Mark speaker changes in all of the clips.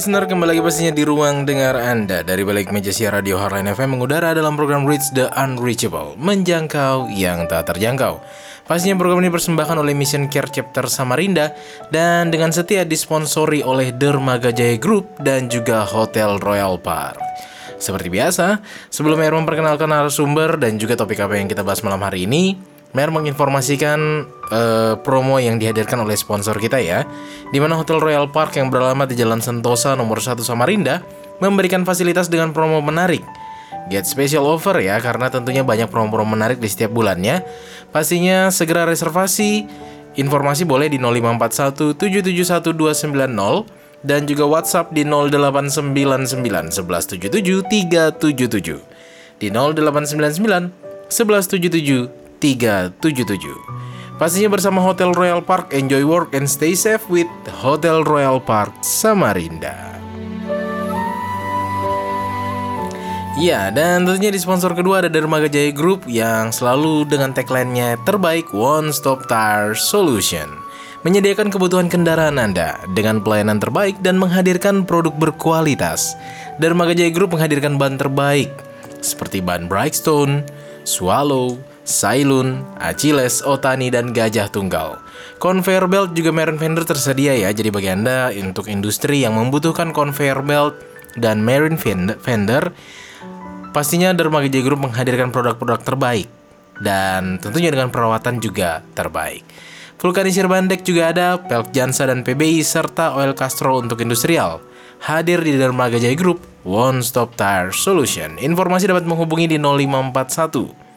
Speaker 1: listener Kembali lagi pastinya di ruang dengar Anda. Dari balik meja siar radio Hotline FM Mengudara dalam program Reach the Unreachable Menjangkau yang tak terjangkau. Pastinya program ini dipersembahkan oleh Mission Care Chapter Samarinda Dan dengan setia disponsori oleh Dermaga Jaya Group Dan juga Hotel Royal Park. Seperti biasa, sebelum Mer memperkenalkan narasumber dan juga topik apa yang kita bahas malam hari ini Mer menginformasikan eh, promo yang dihadirkan oleh sponsor kita ya. Di mana Hotel Royal Park yang beralamat di Jalan Sentosa nomor 1 Samarinda memberikan fasilitas dengan promo menarik. Get special offer ya karena tentunya banyak promo-promo menarik di setiap bulannya. Pastinya segera reservasi. Informasi boleh di 0541 771 290 dan juga WhatsApp di 0899 1177 377 di 0899 1177 377. Pastinya bersama Hotel Royal Park, enjoy work and stay safe with Hotel Royal Park Samarinda. Ya, dan tentunya di sponsor kedua ada Dermaga Jaya Group yang selalu dengan tagline-nya terbaik One Stop Tire Solution. Menyediakan kebutuhan kendaraan Anda dengan pelayanan terbaik dan menghadirkan produk berkualitas. Dermaga Jaya Group menghadirkan ban terbaik seperti ban Brightstone, Swallow, Sailun, Achilles, Otani, dan Gajah Tunggal. Conveyor belt juga Marine Fender tersedia ya, jadi bagi Anda untuk industri yang membutuhkan conveyor belt dan Marine Fender, Fender pastinya Dermaga Jaya Group menghadirkan produk-produk terbaik dan tentunya dengan perawatan juga terbaik. Vulkanisir Bandek juga ada, Pelk Jansa dan PBI serta Oil Castro untuk industrial. Hadir di Dermaga Jaya Group, One Stop Tire Solution. Informasi dapat menghubungi di 0541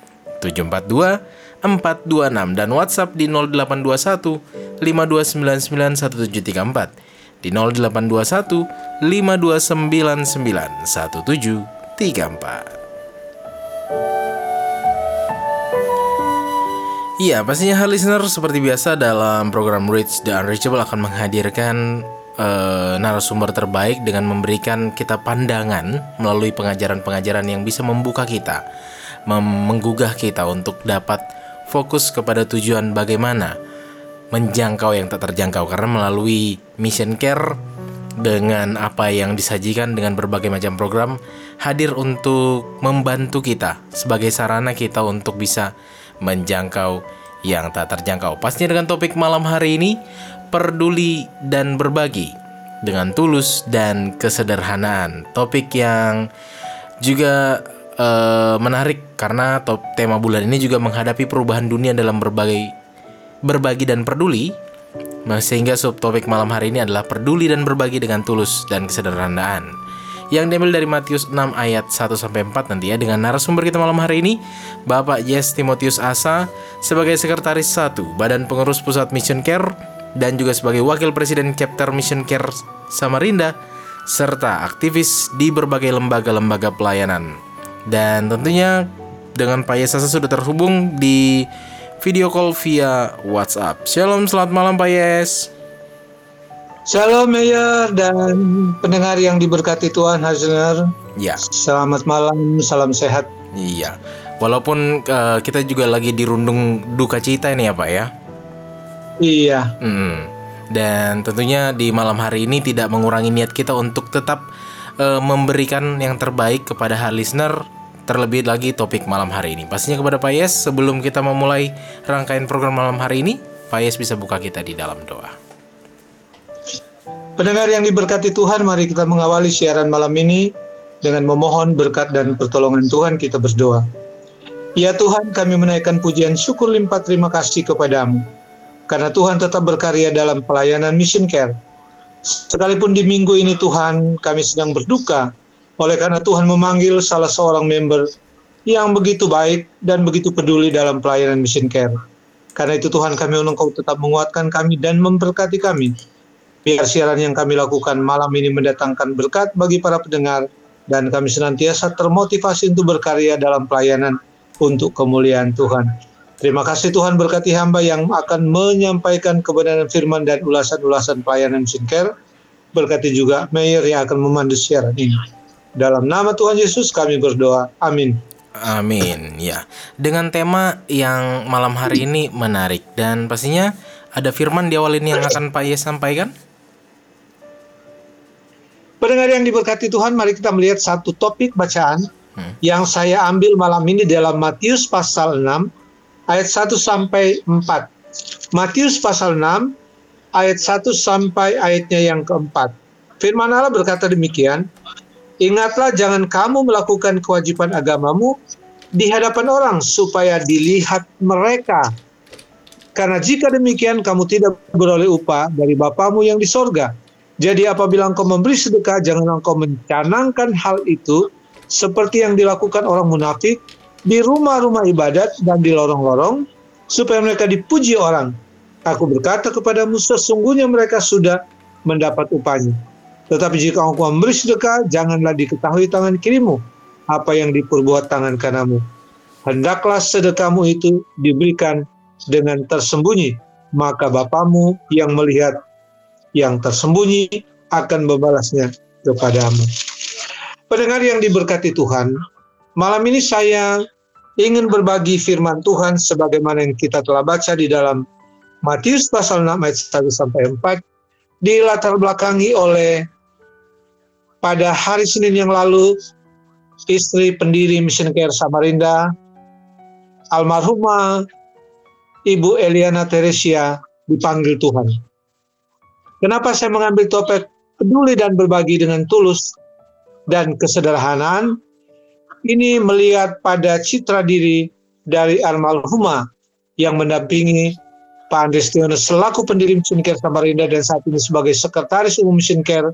Speaker 1: 742 426 dan WhatsApp di 0821 5299 1734 di 0821 5299 1734. Iya, pastinya hal listener seperti biasa dalam program Reach the Unreachable akan menghadirkan eh, narasumber terbaik dengan memberikan kita pandangan melalui pengajaran-pengajaran yang bisa membuka kita, menggugah kita untuk dapat fokus kepada tujuan bagaimana menjangkau yang tak terjangkau karena melalui mission care dengan apa yang disajikan dengan berbagai macam program hadir untuk membantu kita sebagai sarana kita untuk bisa menjangkau yang tak terjangkau. Pastinya dengan topik malam hari ini peduli dan berbagi dengan tulus dan kesederhanaan. Topik yang juga eh, menarik karena top tema bulan ini juga menghadapi perubahan dunia dalam berbagai berbagi dan peduli. Nah, Sehingga subtopik malam hari ini adalah peduli dan berbagi dengan tulus dan kesederhanaan. Yang diambil dari Matius 6 ayat 1 sampai 4 nanti ya dengan narasumber kita malam hari ini Bapak Yes Timotius Asa sebagai sekretaris 1 Badan Pengurus Pusat Mission Care dan juga sebagai wakil presiden chapter Mission Care Samarinda serta aktivis di berbagai lembaga-lembaga pelayanan. Dan tentunya dengan Pak Yes Asa sudah terhubung di video call via WhatsApp. Shalom, selamat malam Pak Yes.
Speaker 2: Shalom Mayor dan pendengar yang diberkati Tuhan Hazener.
Speaker 1: Ya,
Speaker 2: Selamat malam, salam sehat.
Speaker 1: iya. Walaupun eh, kita juga lagi dirundung duka cita ini ya Pak ya.
Speaker 2: Iya,
Speaker 1: Mm. Dan tentunya di malam hari ini tidak mengurangi niat kita untuk tetap eh, memberikan yang terbaik kepada hal listener terlebih lagi topik malam hari ini. Pastinya kepada Pak Yes sebelum kita memulai rangkaian program malam hari ini, Pak Yes bisa buka kita di dalam doa.
Speaker 2: pendengar yang diberkati Tuhan, mari kita mengawali siaran malam ini dengan memohon berkat dan pertolongan Tuhan kita berdoa. Ya Tuhan, kami menaikkan pujian syukur limpah terima kasih kepadamu. Karena Tuhan tetap berkarya dalam pelayanan mission care. Sekalipun di minggu ini Tuhan, kami sedang berduka oleh karena Tuhan memanggil salah seorang member yang begitu baik dan begitu peduli dalam pelayanan mission care. Karena itu Tuhan kami Engkau tetap menguatkan kami dan memberkati kami. Biar siaran yang kami lakukan malam ini mendatangkan berkat bagi para pendengar dan kami senantiasa termotivasi untuk berkarya dalam pelayanan untuk kemuliaan Tuhan. Terima kasih Tuhan berkati hamba yang akan menyampaikan kebenaran firman dan ulasan-ulasan pelayanan mission care. Berkati juga Mayor yang akan memandu siaran ini. Dalam nama Tuhan Yesus kami berdoa. Amin.
Speaker 1: Amin. Ya. Dengan tema yang malam hari ini menarik dan pastinya ada firman di awal ini yang akan Pak Yes sampaikan.
Speaker 2: Pendengar yang diberkati Tuhan, mari kita melihat satu topik bacaan
Speaker 1: Hmm.
Speaker 2: yang saya ambil malam ini dalam Matius pasal 6 ayat 1 sampai 4. Matius pasal 6 ayat 1 sampai ayatnya yang keempat. Firman Allah berkata demikian, Ingatlah jangan kamu melakukan kewajiban agamamu di hadapan orang supaya dilihat mereka. Karena jika demikian kamu tidak beroleh upah dari Bapamu yang di sorga. Jadi apabila engkau memberi sedekah, jangan engkau mencanangkan hal itu seperti yang dilakukan orang munafik di rumah-rumah ibadat dan di lorong-lorong, supaya mereka dipuji orang. Aku berkata kepadamu, sesungguhnya mereka sudah mendapat upahnya. Tetapi jika engkau memberi sedekah, janganlah diketahui tangan kirimu apa yang diperbuat tangan kananmu. Hendaklah sedekahmu itu diberikan dengan tersembunyi, maka Bapamu yang melihat yang tersembunyi akan membalasnya kepadamu. Pendengar yang diberkati Tuhan, malam ini saya ingin berbagi firman Tuhan sebagaimana yang kita telah baca di dalam Matius pasal 6 ayat 1 sampai 4 dilatar belakangi oleh pada hari Senin yang lalu istri pendiri Mission Care Samarinda almarhumah Ibu Eliana Teresia dipanggil Tuhan. Kenapa saya mengambil topik peduli dan berbagi dengan tulus dan kesederhanaan? Ini melihat pada citra diri dari almarhumah yang mendampingi Pak Andres Tiono selaku pendiri Mission Care Samarinda dan saat ini sebagai sekretaris umum Mission Care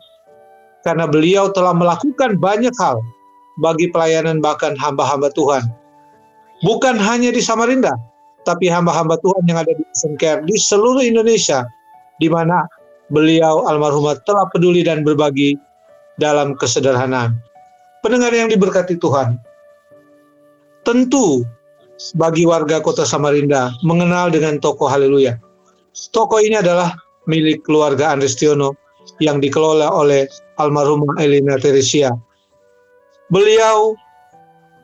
Speaker 2: karena beliau telah melakukan banyak hal bagi pelayanan bahkan hamba-hamba Tuhan. Bukan hanya di Samarinda, tapi hamba-hamba Tuhan yang ada di Mission Care di seluruh Indonesia, di mana beliau almarhumah telah peduli dan berbagi dalam kesederhanaan. Pendengar yang diberkati Tuhan, tentu bagi warga kota Samarinda mengenal dengan toko Haleluya. Toko ini adalah milik keluarga Andres Tiono yang dikelola oleh almarhumah Elina Teresia. Beliau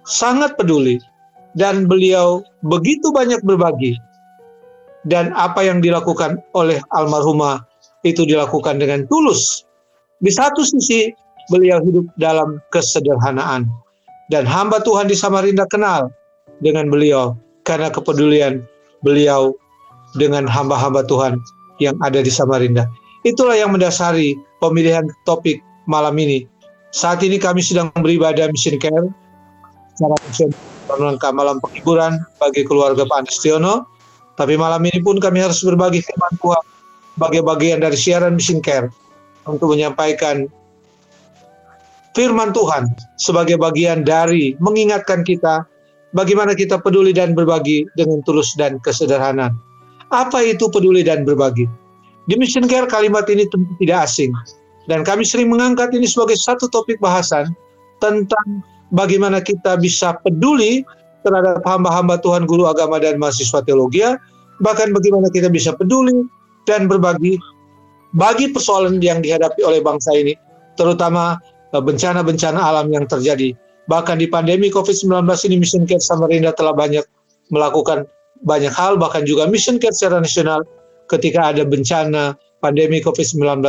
Speaker 2: sangat peduli dan beliau begitu banyak berbagi. Dan apa yang dilakukan oleh almarhumah itu dilakukan dengan tulus. Di satu sisi beliau hidup dalam kesederhanaan. Dan hamba Tuhan di Samarinda kenal dengan beliau karena kepedulian beliau dengan hamba-hamba Tuhan yang ada di Samarinda. Itulah yang mendasari pemilihan topik malam ini. Saat ini kami sedang beribadah mission care secara rangka malam penghiburan bagi keluarga Pak Andestiono. Tapi malam ini pun kami harus berbagi firman Tuhan sebagai bagian dari siaran mission care untuk menyampaikan firman Tuhan sebagai bagian dari mengingatkan kita bagaimana kita peduli dan berbagi dengan tulus dan kesederhanaan. Apa itu peduli dan berbagi? Di Mission Care kalimat ini tentu tidak asing. Dan kami sering mengangkat ini sebagai satu topik bahasan tentang bagaimana kita bisa peduli terhadap hamba-hamba Tuhan, guru agama dan mahasiswa teologi, bahkan bagaimana kita bisa peduli dan berbagi bagi persoalan yang dihadapi oleh bangsa ini, terutama bencana-bencana alam yang terjadi. Bahkan di pandemi COVID-19 ini Mission Care Samarinda telah banyak melakukan banyak hal, bahkan juga Mission Care secara nasional ketika ada bencana pandemi COVID-19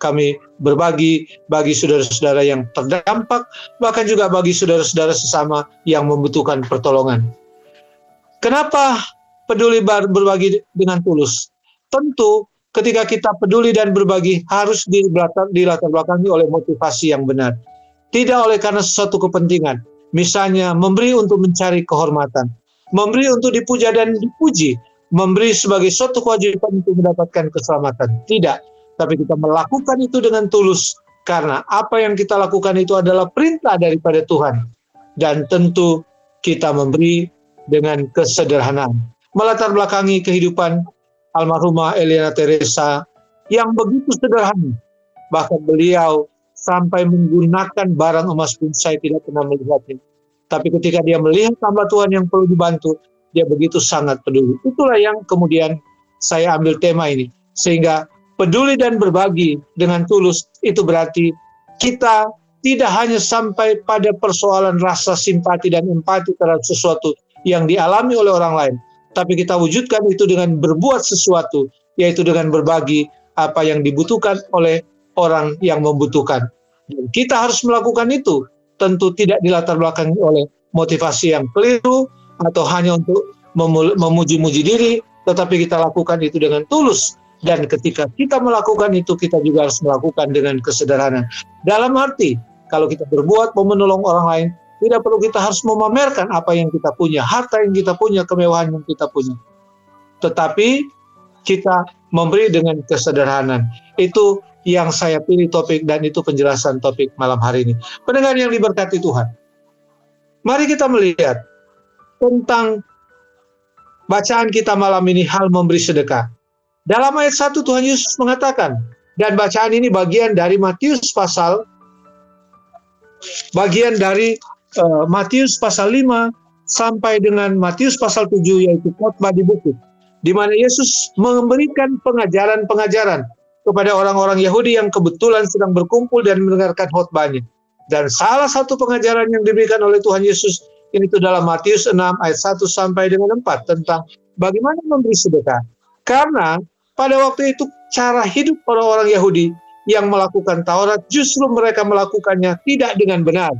Speaker 2: kami berbagi bagi saudara-saudara yang terdampak, bahkan juga bagi saudara-saudara sesama yang membutuhkan pertolongan. Kenapa peduli berbagi dengan tulus? Tentu ketika kita peduli dan berbagi harus dilatar, belakangi oleh motivasi yang benar. Tidak oleh karena sesuatu kepentingan. Misalnya memberi untuk mencari kehormatan, memberi untuk dipuja dan dipuji, memberi sebagai suatu kewajiban untuk mendapatkan keselamatan. Tidak, tapi kita melakukan itu dengan tulus karena apa yang kita lakukan itu adalah perintah daripada Tuhan. Dan tentu kita memberi dengan kesederhanaan. Melatar belakangi kehidupan almarhumah Elena Teresa yang begitu sederhana. Bahkan beliau sampai menggunakan barang emas pun saya tidak pernah melihatnya. Tapi ketika dia melihat hamba Tuhan yang perlu dibantu, dia begitu sangat peduli. Itulah yang kemudian saya ambil tema ini. Sehingga peduli dan berbagi dengan tulus itu berarti kita tidak hanya sampai pada persoalan rasa simpati dan empati terhadap sesuatu yang dialami oleh orang lain, tapi kita wujudkan itu dengan berbuat sesuatu, yaitu dengan berbagi apa yang dibutuhkan oleh orang yang membutuhkan. Dan kita harus melakukan itu, tentu tidak dilatar belakangi oleh motivasi yang keliru atau hanya untuk memuji-muji diri, tetapi kita lakukan itu dengan tulus. Dan ketika kita melakukan itu, kita juga harus melakukan dengan kesederhanaan. Dalam arti, kalau kita berbuat mau menolong orang lain, tidak perlu kita harus memamerkan apa yang kita punya, harta yang kita punya, kemewahan yang kita punya. Tetapi kita memberi dengan kesederhanaan. Itu yang saya pilih topik dan itu penjelasan topik malam hari ini. Pendengar yang diberkati Tuhan. Mari kita melihat tentang bacaan kita malam ini hal memberi sedekah. Dalam ayat 1 Tuhan Yesus mengatakan, dan bacaan ini bagian dari Matius pasal bagian dari uh, Matius pasal 5 sampai dengan Matius pasal 7 yaitu khotbah di bukit di mana Yesus memberikan pengajaran-pengajaran kepada orang-orang Yahudi yang kebetulan sedang berkumpul dan mendengarkan khotbahnya. Dan salah satu pengajaran yang diberikan oleh Tuhan Yesus ini itu dalam Matius 6 ayat 1 sampai dengan 4 tentang bagaimana memberi sedekah. Karena pada waktu itu cara hidup orang-orang Yahudi yang melakukan Taurat justru mereka melakukannya tidak dengan benar.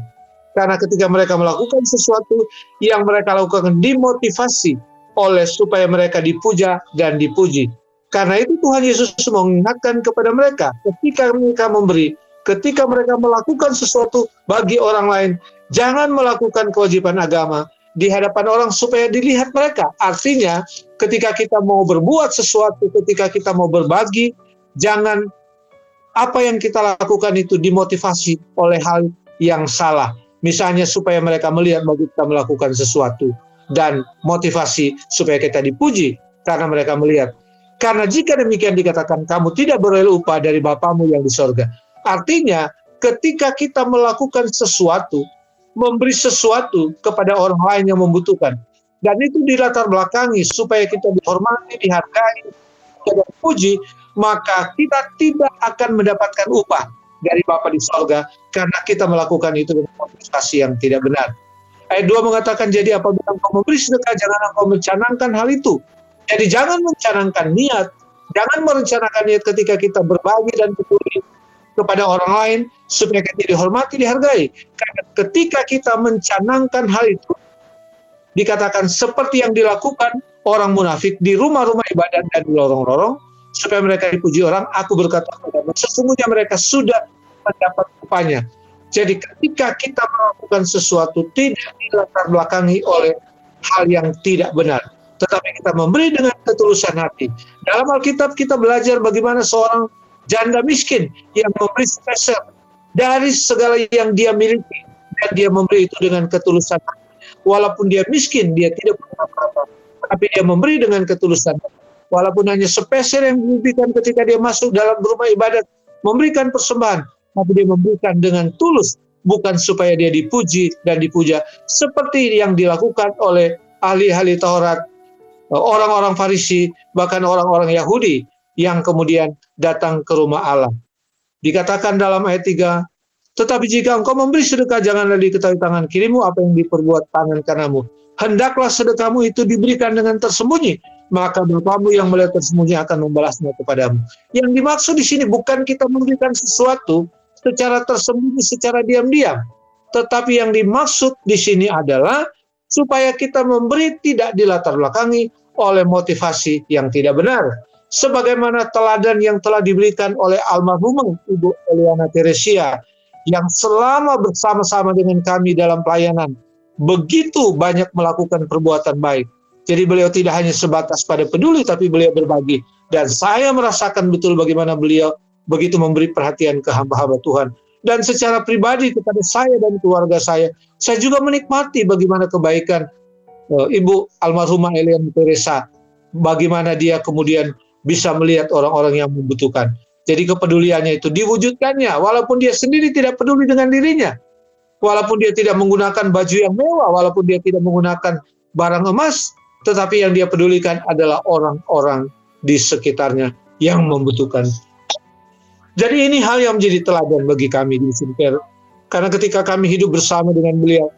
Speaker 2: Karena ketika mereka melakukan sesuatu yang mereka lakukan dimotivasi oleh supaya mereka dipuja dan dipuji. Karena itu Tuhan Yesus mengingatkan kepada mereka ketika mereka memberi, ketika mereka melakukan sesuatu bagi orang lain, jangan melakukan kewajiban agama di hadapan orang supaya dilihat mereka. Artinya, ketika kita mau berbuat sesuatu, ketika kita mau berbagi, jangan apa yang kita lakukan itu dimotivasi oleh hal yang salah. Misalnya supaya mereka melihat bahwa kita melakukan sesuatu dan motivasi supaya kita dipuji karena mereka melihat. Karena jika demikian dikatakan kamu tidak beroleh upah dari Bapamu yang di sorga. Artinya ketika kita melakukan sesuatu, memberi sesuatu kepada orang lain yang membutuhkan. Dan itu dilatar belakangi supaya kita dihormati, dihargai, kita dipuji, maka kita tidak akan mendapatkan upah dari Bapa di sorga karena kita melakukan itu dengan motivasi yang tidak benar. Ayat 2 mengatakan, jadi apabila engkau memberi sedekah, jangan engkau mencanangkan hal itu. Jadi jangan mencanangkan niat, jangan merencanakan niat ketika kita berbagi dan peduli kepada orang lain supaya kita dihormati, dihargai. Karena ketika kita mencanangkan hal itu, dikatakan seperti yang dilakukan orang munafik di rumah-rumah ibadat dan di lorong-lorong, supaya mereka dipuji orang, aku berkata kepada sesungguhnya mereka sudah mendapat upahnya. Jadi ketika kita melakukan sesuatu tidak dilatar belakangi oleh hal yang tidak benar, tetapi kita memberi dengan ketulusan hati. Dalam Alkitab kita belajar bagaimana seorang janda miskin yang memberi spesial dari segala yang dia miliki dan dia memberi itu dengan ketulusan hati. Walaupun dia miskin, dia tidak punya apa-apa, tapi dia memberi dengan ketulusan hati walaupun hanya sepeser yang diberikan ketika dia masuk dalam rumah ibadat, memberikan persembahan, tapi dia memberikan dengan tulus, bukan supaya dia dipuji dan dipuja, seperti yang dilakukan oleh ahli-ahli Taurat, orang-orang Farisi, bahkan orang-orang Yahudi yang kemudian datang ke rumah Allah. Dikatakan dalam ayat 3, tetapi jika engkau memberi sedekah, janganlah diketahui tangan kirimu apa yang diperbuat tangan kananmu. Hendaklah sedekahmu itu diberikan dengan tersembunyi, maka Bapamu yang melihat tersembunyi akan membalasnya kepadamu. Yang dimaksud di sini bukan kita memberikan sesuatu secara tersembunyi, secara diam-diam. Tetapi yang dimaksud di sini adalah supaya kita memberi tidak dilatar belakangi oleh motivasi yang tidak benar. Sebagaimana teladan yang telah diberikan oleh almarhumah Ibu Eliana Teresia yang selama bersama-sama dengan kami dalam pelayanan begitu banyak melakukan perbuatan baik jadi beliau tidak hanya sebatas pada peduli, tapi beliau berbagi. Dan saya merasakan betul bagaimana beliau begitu memberi perhatian ke hamba-hamba Tuhan. dan secara pribadi kepada saya dan keluarga saya. Saya juga menikmati bagaimana kebaikan eh, Ibu almarhumah Elian Teresa, bagaimana dia kemudian bisa melihat orang-orang yang membutuhkan. Jadi kepeduliannya itu diwujudkannya, walaupun dia sendiri tidak peduli dengan dirinya, walaupun dia tidak menggunakan baju yang mewah, walaupun dia tidak menggunakan barang emas, tetapi yang dia pedulikan adalah orang-orang di sekitarnya yang membutuhkan. Jadi ini hal yang menjadi teladan bagi kami di Care. Karena ketika kami hidup bersama dengan beliau,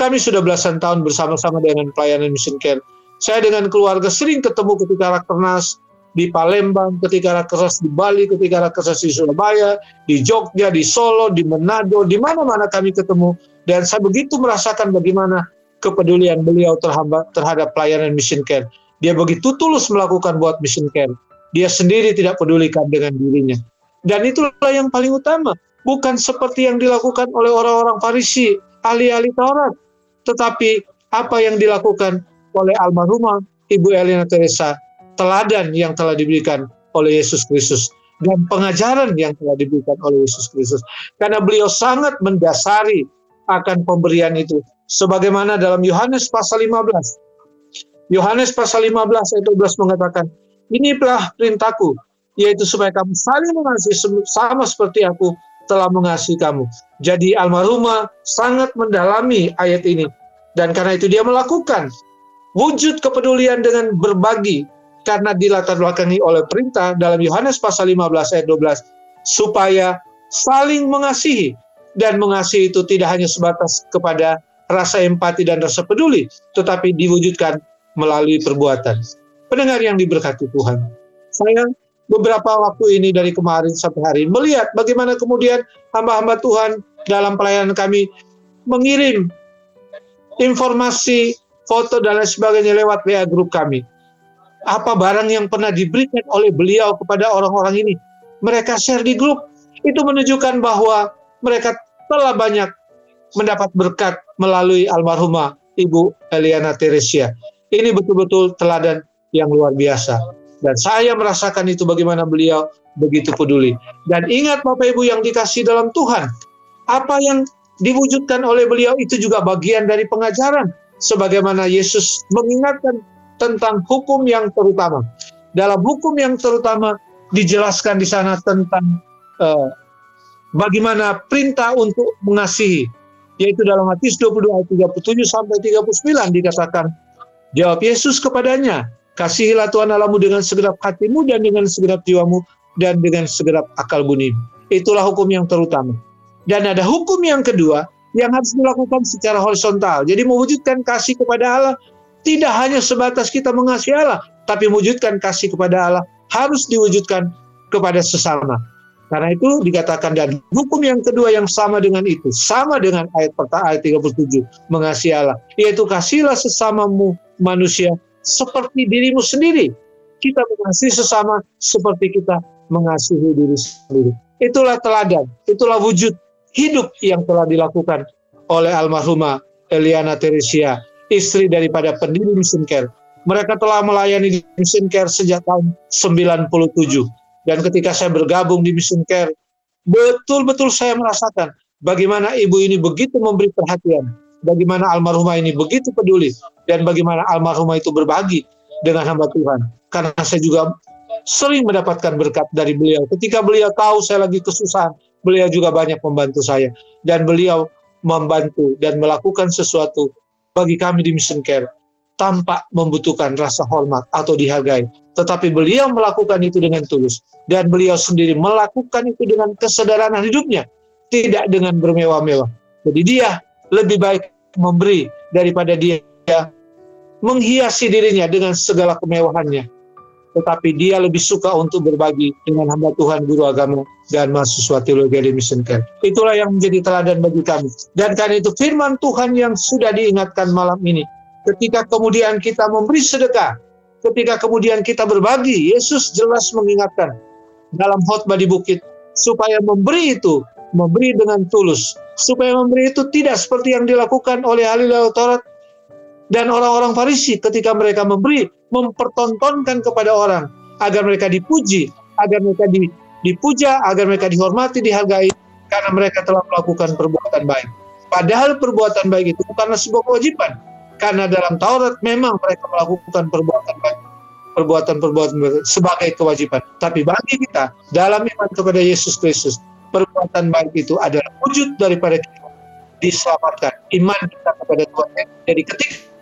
Speaker 2: kami sudah belasan tahun bersama-sama dengan pelayanan Mission Care. Saya dengan keluarga sering ketemu ketika rakernas di Palembang, ketika rakernas di Bali, ketika rakernas di Surabaya, di Jogja, di Solo, di Manado, di mana-mana kami ketemu. Dan saya begitu merasakan bagaimana kepedulian beliau terhadap, terhadap pelayanan Mission Care. Dia begitu tulus melakukan buat Mission Care. Dia sendiri tidak pedulikan dengan dirinya. Dan itulah yang paling utama. Bukan seperti yang dilakukan oleh orang-orang Farisi, ahli-ahli Taurat. Tetapi apa yang dilakukan oleh almarhumah Ibu Elena Teresa, teladan yang telah diberikan oleh Yesus Kristus dan pengajaran yang telah diberikan oleh Yesus Kristus. Karena beliau sangat mendasari akan pemberian itu. Sebagaimana dalam Yohanes pasal 15. Yohanes pasal 15 ayat 12 mengatakan, Inilah perintahku, yaitu supaya kamu saling mengasihi sama seperti aku telah mengasihi kamu. Jadi almarhumah sangat mendalami ayat ini. Dan karena itu dia melakukan wujud kepedulian dengan berbagi karena dilatar belakangi oleh perintah dalam Yohanes pasal 15 ayat 12 supaya saling mengasihi dan mengasihi itu tidak hanya sebatas kepada rasa empati dan rasa peduli tetapi diwujudkan melalui perbuatan. Pendengar yang diberkati Tuhan. Saya beberapa waktu ini dari kemarin sampai hari melihat bagaimana kemudian hamba-hamba Tuhan dalam pelayanan kami mengirim informasi, foto dan lain sebagainya lewat WA grup kami. Apa barang yang pernah diberikan oleh beliau kepada orang-orang ini? Mereka share di grup. Itu menunjukkan bahwa mereka telah banyak mendapat berkat melalui almarhumah Ibu Eliana Teresia. Ini betul-betul teladan yang luar biasa. Dan saya merasakan itu bagaimana beliau begitu peduli. Dan ingat Bapak Ibu yang dikasih dalam Tuhan, apa yang diwujudkan oleh beliau itu juga bagian dari pengajaran. Sebagaimana Yesus mengingatkan tentang hukum yang terutama. Dalam hukum yang terutama dijelaskan di sana tentang uh, bagaimana perintah untuk mengasihi. Yaitu dalam Matius 22 ayat 37 sampai 39 dikatakan, jawab Yesus kepadanya, Kasihilah Tuhan Allahmu dengan segenap hatimu dan dengan segenap jiwamu dan dengan segenap akal buni. Itulah hukum yang terutama. Dan ada hukum yang kedua yang harus dilakukan secara horizontal. Jadi mewujudkan kasih kepada Allah tidak hanya sebatas kita mengasihi Allah, tapi mewujudkan kasih kepada Allah harus diwujudkan kepada sesama. Karena itu dikatakan dan hukum yang kedua yang sama dengan itu, sama dengan ayat pertama ayat 37, mengasihi Allah, yaitu kasihlah sesamamu manusia seperti dirimu sendiri. Kita mengasihi sesama seperti kita mengasihi diri sendiri. Itulah teladan, itulah wujud hidup yang telah dilakukan oleh almarhumah Eliana Teresia, istri daripada pendiri Mission Care. Mereka telah melayani di Mission Care sejak tahun 97. Dan ketika saya bergabung di Mission Care, betul-betul saya merasakan bagaimana ibu ini begitu memberi perhatian, bagaimana almarhumah ini begitu peduli, dan bagaimana almarhumah itu berbagi dengan hamba Tuhan. Karena saya juga sering mendapatkan berkat dari beliau. Ketika beliau tahu saya lagi kesusahan, beliau juga banyak membantu saya. Dan beliau membantu dan melakukan sesuatu bagi kami di Mission Care tanpa membutuhkan rasa hormat atau dihargai. Tetapi beliau melakukan itu dengan tulus. Dan beliau sendiri melakukan itu dengan kesederhanaan hidupnya. Tidak dengan bermewah-mewah. Jadi dia lebih baik memberi daripada dia menghiasi dirinya dengan segala kemewahannya. Tetapi dia lebih suka untuk berbagi dengan hamba Tuhan, guru agama, dan mahasiswa teologi di Mission Care. Itulah yang menjadi teladan bagi kami. Dan karena itu firman Tuhan yang sudah diingatkan malam ini. Ketika kemudian kita memberi sedekah, ketika kemudian kita berbagi, Yesus jelas mengingatkan dalam khotbah di bukit, supaya memberi itu, memberi dengan tulus. Supaya memberi itu tidak seperti yang dilakukan oleh ahli dan orang-orang Farisi ketika mereka memberi mempertontonkan kepada orang agar mereka dipuji, agar mereka di, dipuja, agar mereka dihormati, dihargai karena mereka telah melakukan perbuatan baik. Padahal perbuatan baik itu bukanlah sebuah kewajiban. Karena dalam Taurat memang mereka melakukan perbuatan baik. Perbuatan-perbuatan sebagai kewajiban. Tapi bagi kita, dalam iman kepada Yesus Kristus, perbuatan baik itu adalah wujud daripada kita diselamatkan. Iman kita kepada Tuhan. Jadi ketika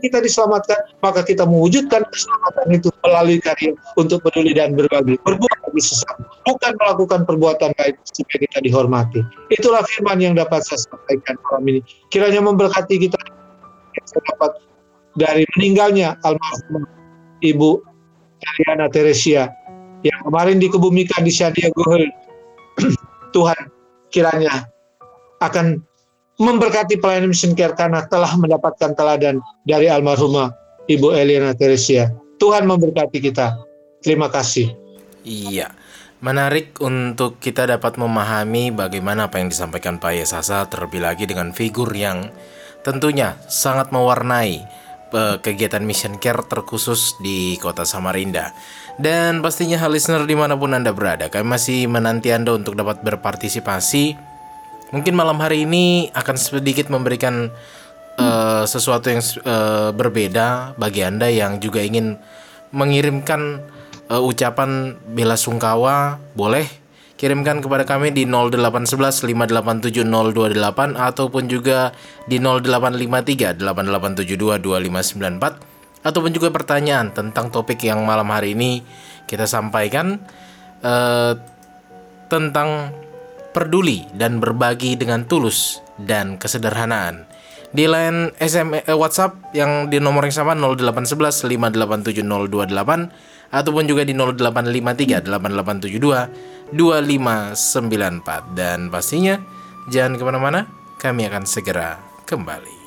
Speaker 2: kita diselamatkan, maka kita mewujudkan keselamatan itu melalui karya untuk peduli dan berbagi. Berbuat bagi sesama. Bukan melakukan perbuatan baik supaya kita dihormati. Itulah firman yang dapat saya sampaikan malam ini. Kiranya memberkati kita yang saya dapat dari meninggalnya almarhum Ibu Ariana Teresia yang kemarin dikebumikan di Shadia Gohel. Tuhan kiranya akan memberkati pelayanan mission care karena telah mendapatkan teladan dari almarhumah Ibu Eliana Teresia. Tuhan memberkati kita. Terima kasih.
Speaker 1: Iya, menarik untuk kita dapat memahami bagaimana apa yang disampaikan Pak Yesasa terlebih lagi dengan figur yang tentunya sangat mewarnai eh, kegiatan mission care terkhusus di kota Samarinda. Dan pastinya hal listener di mana pun Anda berada, kami masih menanti Anda untuk dapat berpartisipasi. Mungkin malam hari ini akan sedikit memberikan eh, sesuatu yang eh, berbeda bagi Anda yang juga ingin mengirimkan eh, ucapan bela sungkawa, boleh kirimkan kepada kami di 0811 587 028 ataupun juga di 0853 8872 2594 ataupun juga pertanyaan tentang topik yang malam hari ini kita sampaikan eh, tentang peduli dan berbagi dengan tulus dan kesederhanaan. Di line SM eh, WhatsApp yang di nomor yang sama 0811 587 028 ataupun juga di 0853 8872 2594 dan pastinya jangan ke mana-mana kami akan segera kembali.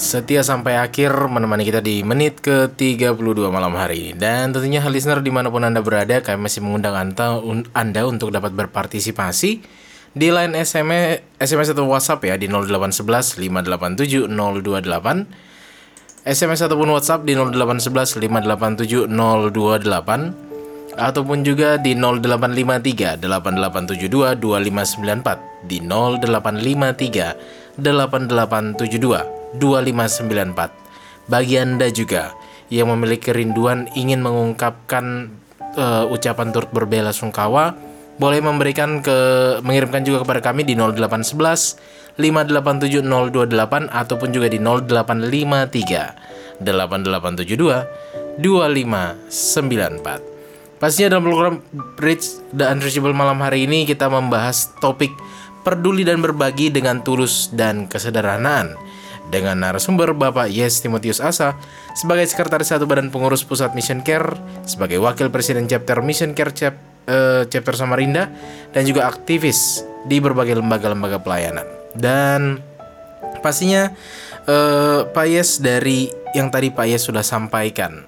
Speaker 1: Setia sampai akhir menemani kita di menit ke-32 malam hari ini. Dan tentunya listener di mana pun Anda berada Kami masih mengundang anda, un- anda untuk dapat berpartisipasi di line SMS, SMS atau WhatsApp ya di 0811 587 028 SMS ataupun WhatsApp di 0811 587 028 ataupun juga di 0853 8872 2594 di 0853 8872 2594 bagi Anda juga yang memiliki kerinduan ingin mengungkapkan eh, ucapan turut berbela sungkawa boleh memberikan ke mengirimkan juga kepada kami di 0811 587 028 ataupun juga di 0853 8872 2594. Pastinya dalam program Bridge The Unreachable malam hari ini kita membahas topik peduli dan berbagi dengan tulus dan kesederhanaan dengan narasumber Bapak Yes Timotius Asa sebagai Sekretaris Satu Badan Pengurus Pusat Mission Care, sebagai Wakil Presiden Chapter Mission Care Chap, eh, Chapter Samarinda, dan juga aktivis di berbagai lembaga-lembaga pelayanan. Dan pastinya eh, Pak Yes dari yang tadi Pak Yes sudah sampaikan,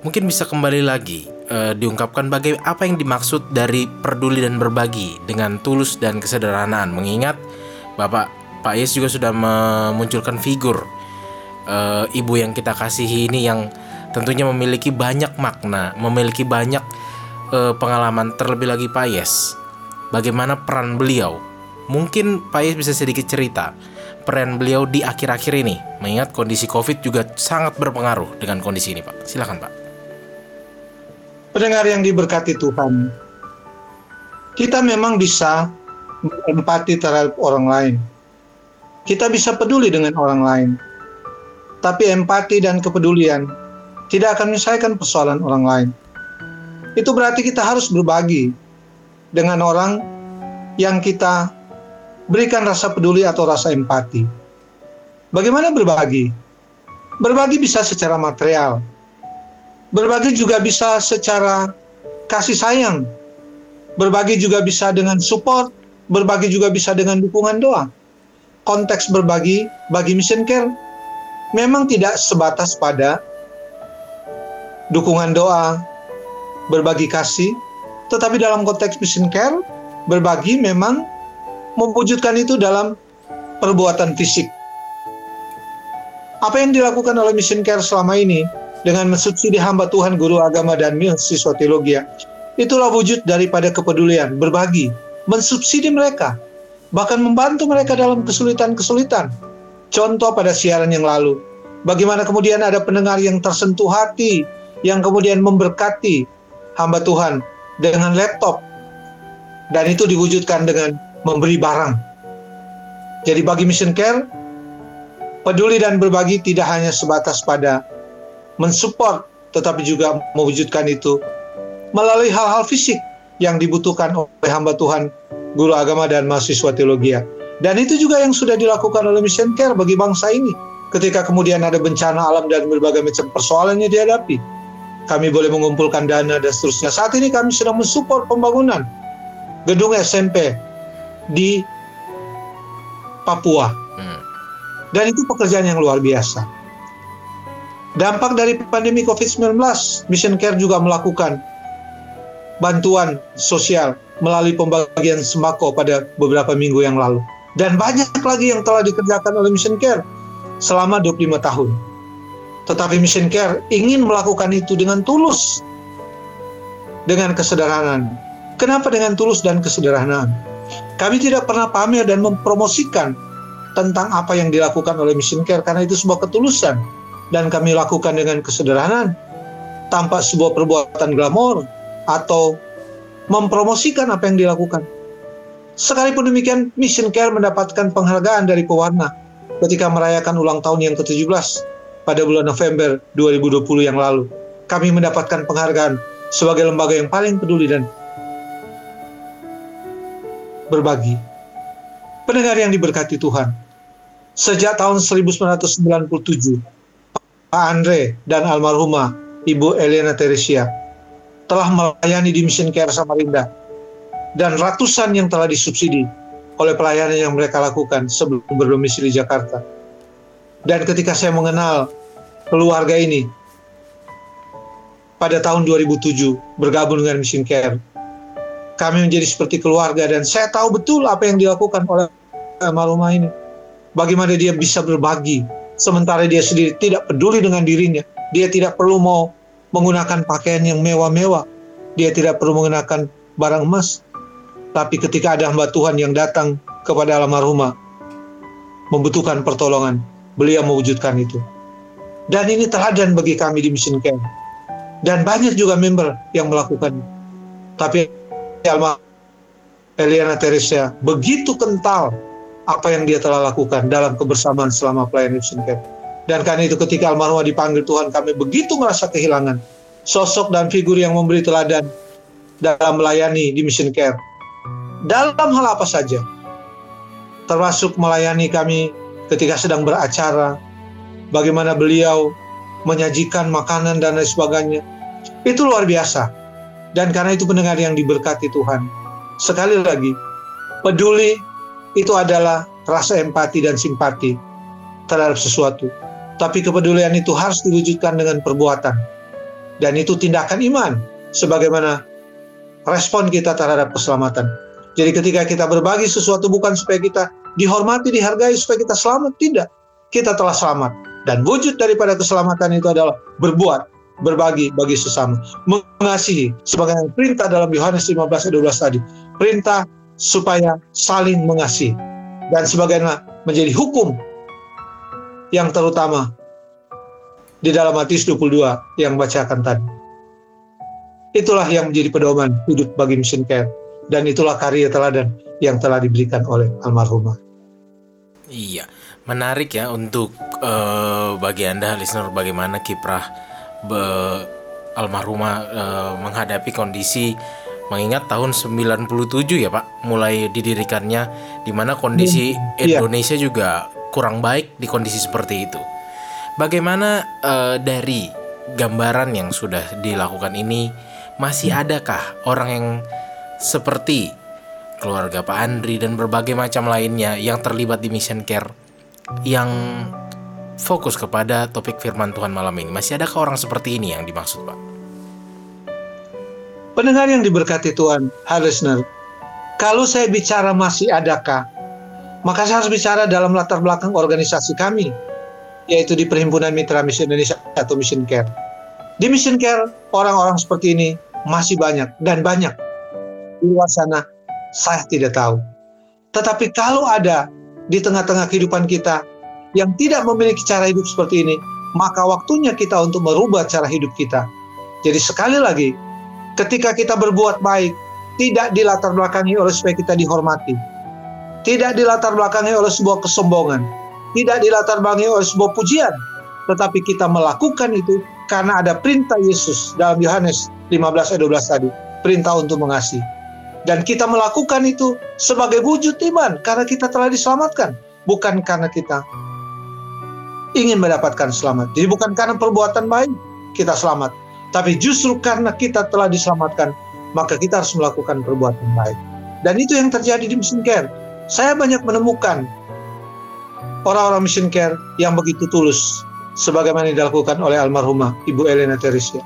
Speaker 1: mungkin bisa kembali lagi eh, diungkapkan bagai apa yang dimaksud dari peduli dan berbagi dengan tulus dan kesederhanaan mengingat Bapak Pak Yes juga sudah memunculkan figur eh, ibu yang kita kasihi ini yang tentunya memiliki banyak makna, memiliki banyak eh, pengalaman terlebih lagi Pak Yes. Bagaimana peran beliau? Mungkin Pak Yes bisa sedikit cerita peran beliau di akhir-akhir ini, mengingat kondisi COVID juga sangat berpengaruh dengan kondisi ini, Pak. Silakan, Pak.
Speaker 2: Pendengar yang diberkati Tuhan, kita memang bisa empati terhadap orang lain. Kita bisa peduli dengan orang lain. Tapi empati dan kepedulian tidak akan menyelesaikan persoalan orang lain. Itu berarti kita harus berbagi dengan orang yang kita berikan rasa peduli atau rasa empati. Bagaimana berbagi? Berbagi bisa secara material. Berbagi juga bisa secara kasih sayang. Berbagi juga bisa dengan support. Berbagi juga bisa dengan dukungan doa. Konteks berbagi bagi mission care memang tidak sebatas pada dukungan doa, berbagi kasih, tetapi dalam konteks mission care, berbagi memang mewujudkan itu dalam perbuatan fisik. Apa yang dilakukan oleh mission care selama ini dengan mensubsidi hamba Tuhan, guru agama, dan mahasiswa teologi, itulah wujud daripada kepedulian, berbagi, mensubsidi mereka, bahkan membantu mereka dalam kesulitan-kesulitan. Contoh pada siaran yang lalu, bagaimana kemudian ada pendengar yang tersentuh hati, yang kemudian memberkati hamba Tuhan dengan laptop, dan itu diwujudkan dengan memberi barang. Jadi bagi mission care, peduli dan berbagi tidak hanya sebatas pada mensupport, tetapi juga mewujudkan itu melalui hal-hal fisik yang dibutuhkan oleh hamba Tuhan, guru agama dan mahasiswa teologi. Dan itu juga yang sudah dilakukan oleh mission care bagi bangsa ini. Ketika kemudian ada bencana alam dan berbagai macam persoalan yang dihadapi. Kami boleh mengumpulkan dana dan seterusnya. Saat ini kami sedang mensupport pembangunan gedung SMP di Papua.
Speaker 1: Hmm.
Speaker 2: Dan itu pekerjaan yang luar biasa. Dampak dari pandemi COVID-19, Mission Care juga melakukan bantuan sosial melalui pembagian sembako pada beberapa minggu yang lalu. Dan banyak lagi yang telah dikerjakan oleh Mission Care selama 25 tahun. Tetapi Mission Care ingin melakukan itu dengan tulus, dengan kesederhanaan. Kenapa dengan tulus dan kesederhanaan? Kami tidak pernah pamer dan mempromosikan tentang apa yang dilakukan oleh Mission Care karena itu sebuah ketulusan dan kami lakukan dengan kesederhanaan tanpa sebuah perbuatan glamor atau mempromosikan apa yang dilakukan. Sekalipun demikian, Mission Care mendapatkan penghargaan dari pewarna ketika merayakan ulang tahun yang ke-17 pada bulan November 2020 yang lalu. Kami mendapatkan penghargaan sebagai lembaga yang paling peduli dan berbagi. Pendengar yang diberkati Tuhan, sejak tahun 1997, Pak Andre dan almarhumah Ibu Elena Teresia telah melayani di Mission Care Samarinda dan ratusan yang telah disubsidi oleh pelayanan yang mereka lakukan sebelum berdomisili Jakarta. Dan ketika saya mengenal keluarga ini pada tahun 2007 bergabung dengan Mission Care, kami menjadi seperti keluarga dan saya tahu betul apa yang dilakukan oleh almarhumah ini. Bagaimana dia bisa berbagi sementara dia sendiri tidak peduli dengan dirinya. Dia tidak perlu mau menggunakan pakaian yang mewah-mewah. Dia tidak perlu menggunakan barang emas. Tapi ketika ada hamba Tuhan yang datang kepada almarhumah, membutuhkan pertolongan, beliau mewujudkan itu. Dan ini teladan bagi kami di Mission Camp. Dan banyak juga member yang melakukan. Tapi almarhum Eliana Teresia begitu kental apa yang dia telah lakukan dalam kebersamaan selama pelayanan Mission Camp. Dan karena itu ketika almarhumah dipanggil Tuhan, kami begitu merasa kehilangan sosok dan figur yang memberi teladan dalam melayani di Mission Care. Dalam hal apa saja, termasuk melayani kami ketika sedang beracara, bagaimana beliau menyajikan makanan dan lain sebagainya. Itu luar biasa. Dan karena itu pendengar yang diberkati Tuhan. Sekali lagi, peduli itu adalah rasa empati dan simpati terhadap sesuatu. Tapi kepedulian itu harus diwujudkan dengan perbuatan. Dan itu tindakan iman, sebagaimana respon kita terhadap keselamatan. Jadi ketika kita berbagi sesuatu bukan supaya kita dihormati, dihargai, supaya kita selamat, tidak. Kita telah selamat. Dan wujud daripada keselamatan itu adalah berbuat, berbagi bagi sesama. Mengasihi, sebagai perintah dalam Yohanes 15 12 tadi. Perintah supaya saling mengasihi dan sebagaimana menjadi hukum yang terutama di dalam Matius 22 yang bacakan tadi. Itulah yang menjadi pedoman hidup bagi Mission Care dan itulah karya teladan yang telah diberikan oleh almarhumah.
Speaker 1: Iya, menarik ya untuk uh, bagi anda listener bagaimana kiprah be, almarhumah uh, menghadapi kondisi mengingat tahun 97 ya Pak mulai didirikannya di mana kondisi hmm, Indonesia iya. juga kurang baik di kondisi seperti itu. Bagaimana uh, dari gambaran yang sudah dilakukan ini masih adakah orang yang seperti keluarga Pak Andri dan berbagai macam lainnya yang terlibat di mission care yang fokus kepada topik firman Tuhan malam ini. Masih adakah orang seperti ini yang dimaksud, Pak?
Speaker 2: Pendengar yang diberkati Tuhan, hai listener, kalau saya bicara masih adakah, maka saya harus bicara dalam latar belakang organisasi kami, yaitu di Perhimpunan Mitra Misi Indonesia atau Mission Care. Di Mission Care, orang-orang seperti ini masih banyak dan banyak. Di luar sana, saya tidak tahu. Tetapi kalau ada di tengah-tengah kehidupan kita yang tidak memiliki cara hidup seperti ini, maka waktunya kita untuk merubah cara hidup kita. Jadi sekali lagi, ketika kita berbuat baik, tidak dilatar belakangi oleh supaya kita dihormati. Tidak dilatar belakangi oleh sebuah kesombongan. Tidak dilatar belakangi oleh sebuah pujian. Tetapi kita melakukan itu karena ada perintah Yesus dalam Yohanes 15 ayat 12 tadi. Perintah untuk mengasihi. Dan kita melakukan itu sebagai wujud iman karena kita telah diselamatkan. Bukan karena kita ingin mendapatkan selamat. Jadi bukan karena perbuatan baik kita selamat, tapi justru karena kita telah diselamatkan, maka kita harus melakukan perbuatan baik. Dan itu yang terjadi di mission care. Saya banyak menemukan orang-orang mission care yang begitu tulus, sebagaimana dilakukan oleh almarhumah Ibu Elena Teresia.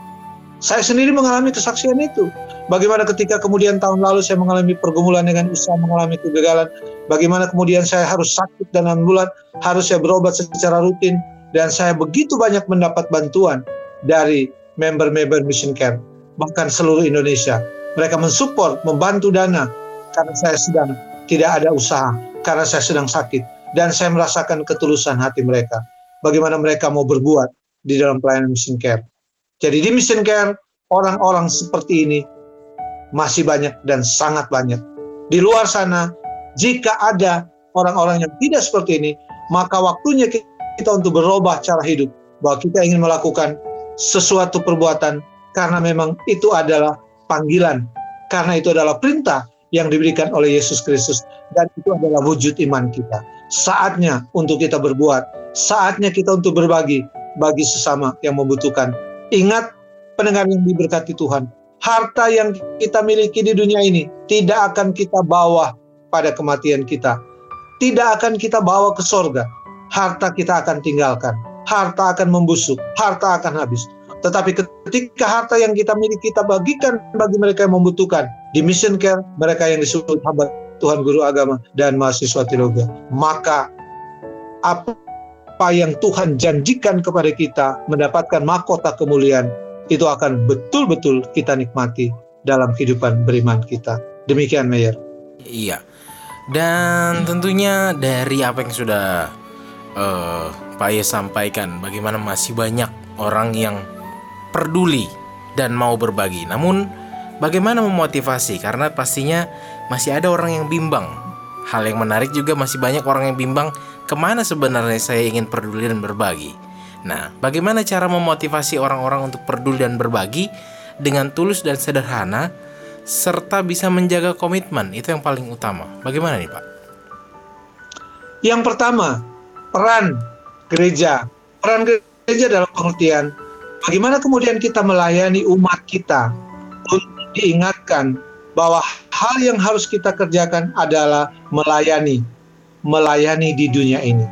Speaker 2: Saya sendiri mengalami kesaksian itu. Bagaimana ketika kemudian tahun lalu saya mengalami pergumulan dengan usaha, mengalami kegagalan. Bagaimana kemudian saya harus sakit dan ambulan, harus saya berobat secara rutin. Dan saya begitu banyak mendapat bantuan dari member-member Mission Care, bahkan seluruh Indonesia. Mereka mensupport, membantu dana karena saya sedang tidak ada usaha, karena saya sedang sakit. Dan saya merasakan ketulusan hati mereka. Bagaimana mereka mau berbuat di dalam pelayanan Mission Care. Jadi di Mission Care, orang-orang seperti ini masih banyak dan sangat banyak. Di luar sana, jika ada orang-orang yang tidak seperti ini, maka waktunya kita untuk berubah cara hidup. Bahwa kita ingin melakukan sesuatu perbuatan karena memang itu adalah panggilan. Karena itu adalah perintah yang diberikan oleh Yesus Kristus. Dan itu adalah wujud iman kita. Saatnya untuk kita berbuat. Saatnya kita untuk berbagi bagi sesama yang membutuhkan. Ingat pendengar yang diberkati Tuhan, harta yang kita miliki di dunia ini tidak akan kita bawa pada kematian kita. Tidak akan kita bawa ke sorga. Harta kita akan tinggalkan. Harta akan membusuk. Harta akan habis. Tetapi ketika harta yang kita miliki kita bagikan bagi mereka yang membutuhkan. Di mission care, mereka yang disebut hamba Tuhan Guru Agama dan mahasiswa teologi. Maka apa yang Tuhan janjikan kepada kita mendapatkan mahkota kemuliaan itu akan betul-betul kita nikmati dalam kehidupan beriman kita. Demikian Mayer.
Speaker 1: Iya. Dan tentunya dari apa yang sudah uh, Pak Ye sampaikan, bagaimana masih banyak orang yang peduli dan mau berbagi. Namun bagaimana memotivasi? Karena pastinya masih ada orang yang bimbang. Hal yang menarik juga masih banyak orang yang bimbang ke mana sebenarnya saya ingin peduli dan berbagi. Nah, bagaimana cara memotivasi orang-orang untuk peduli dan berbagi dengan tulus dan sederhana, serta bisa menjaga komitmen? Itu yang paling utama. Bagaimana nih, Pak?
Speaker 2: Yang pertama, peran gereja. Peran gereja dalam pengertian bagaimana kemudian kita melayani umat kita untuk diingatkan bahwa hal yang harus kita kerjakan adalah melayani melayani di dunia ini.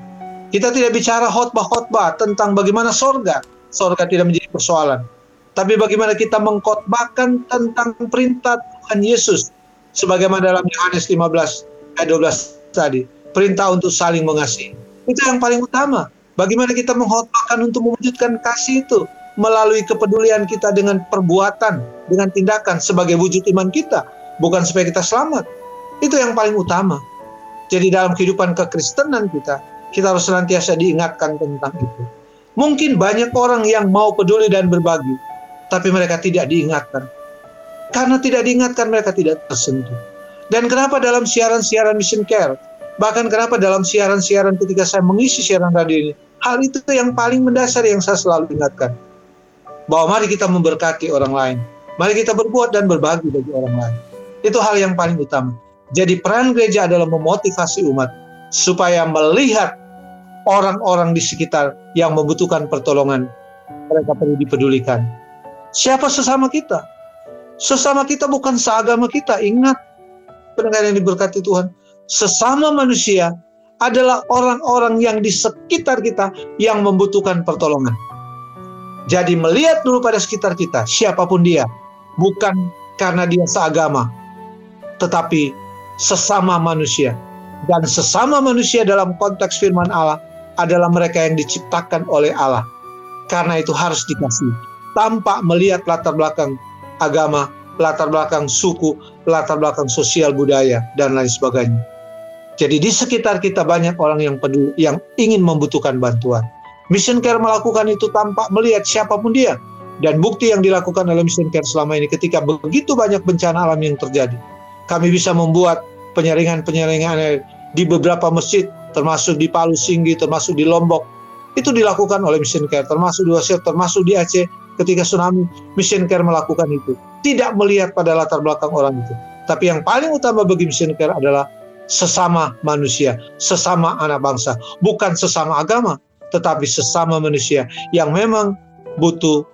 Speaker 2: Kita tidak bicara khotbah-khotbah tentang bagaimana sorga. Sorga tidak menjadi persoalan. Tapi bagaimana kita mengkhotbahkan tentang perintah Tuhan Yesus. Sebagaimana dalam Yohanes 15 ayat 12 tadi. Perintah untuk saling mengasihi. Itu yang paling utama. Bagaimana kita mengkhotbahkan untuk mewujudkan kasih itu. Melalui kepedulian kita dengan perbuatan, dengan tindakan sebagai wujud iman kita. Bukan supaya kita selamat. Itu yang paling utama. Jadi dalam kehidupan kekristenan kita, kita harus senantiasa diingatkan tentang itu. Mungkin banyak orang yang mau peduli dan berbagi, tapi mereka tidak diingatkan. Karena tidak diingatkan, mereka tidak tersentuh. Dan kenapa dalam siaran-siaran mission care, bahkan kenapa dalam siaran-siaran ketika saya mengisi siaran radio ini, hal itu yang paling mendasar yang saya selalu ingatkan. Bahwa mari kita memberkati orang lain. Mari kita berbuat dan berbagi bagi orang lain. Itu hal yang paling utama. Jadi peran gereja adalah memotivasi umat supaya melihat orang-orang di sekitar yang membutuhkan pertolongan. Mereka perlu dipedulikan. Siapa sesama kita? Sesama kita bukan seagama kita. Ingat, pendengar yang diberkati Tuhan. Sesama manusia adalah orang-orang yang di sekitar kita yang membutuhkan pertolongan. Jadi melihat dulu pada sekitar kita, siapa pun dia. Bukan karena dia seagama, tetapi sesama manusia. Dan sesama manusia dalam konteks firman Allah adalah mereka yang diciptakan oleh Allah. Karena itu harus dikasih. Tanpa melihat latar belakang agama, latar belakang suku, latar belakang sosial budaya, dan lain sebagainya. Jadi di sekitar kita banyak orang yang peduli, yang ingin membutuhkan bantuan. Mission Care melakukan itu tanpa melihat siapa pun dia. Dan bukti yang dilakukan oleh Mission Care selama ini ketika begitu banyak bencana alam yang terjadi. Kami bisa membuat penyaringan-penyaringan di beberapa masjid, termasuk di Palu Singgi, termasuk di Lombok. Itu dilakukan oleh Mission Care, termasuk di Wasir, termasuk di Aceh ketika tsunami. Mission Care melakukan itu. Tidak melihat pada latar belakang orang itu. Tapi yang paling utama bagi Mission Care adalah sesama manusia, sesama anak bangsa. Bukan sesama agama, tetapi sesama manusia yang memang butuh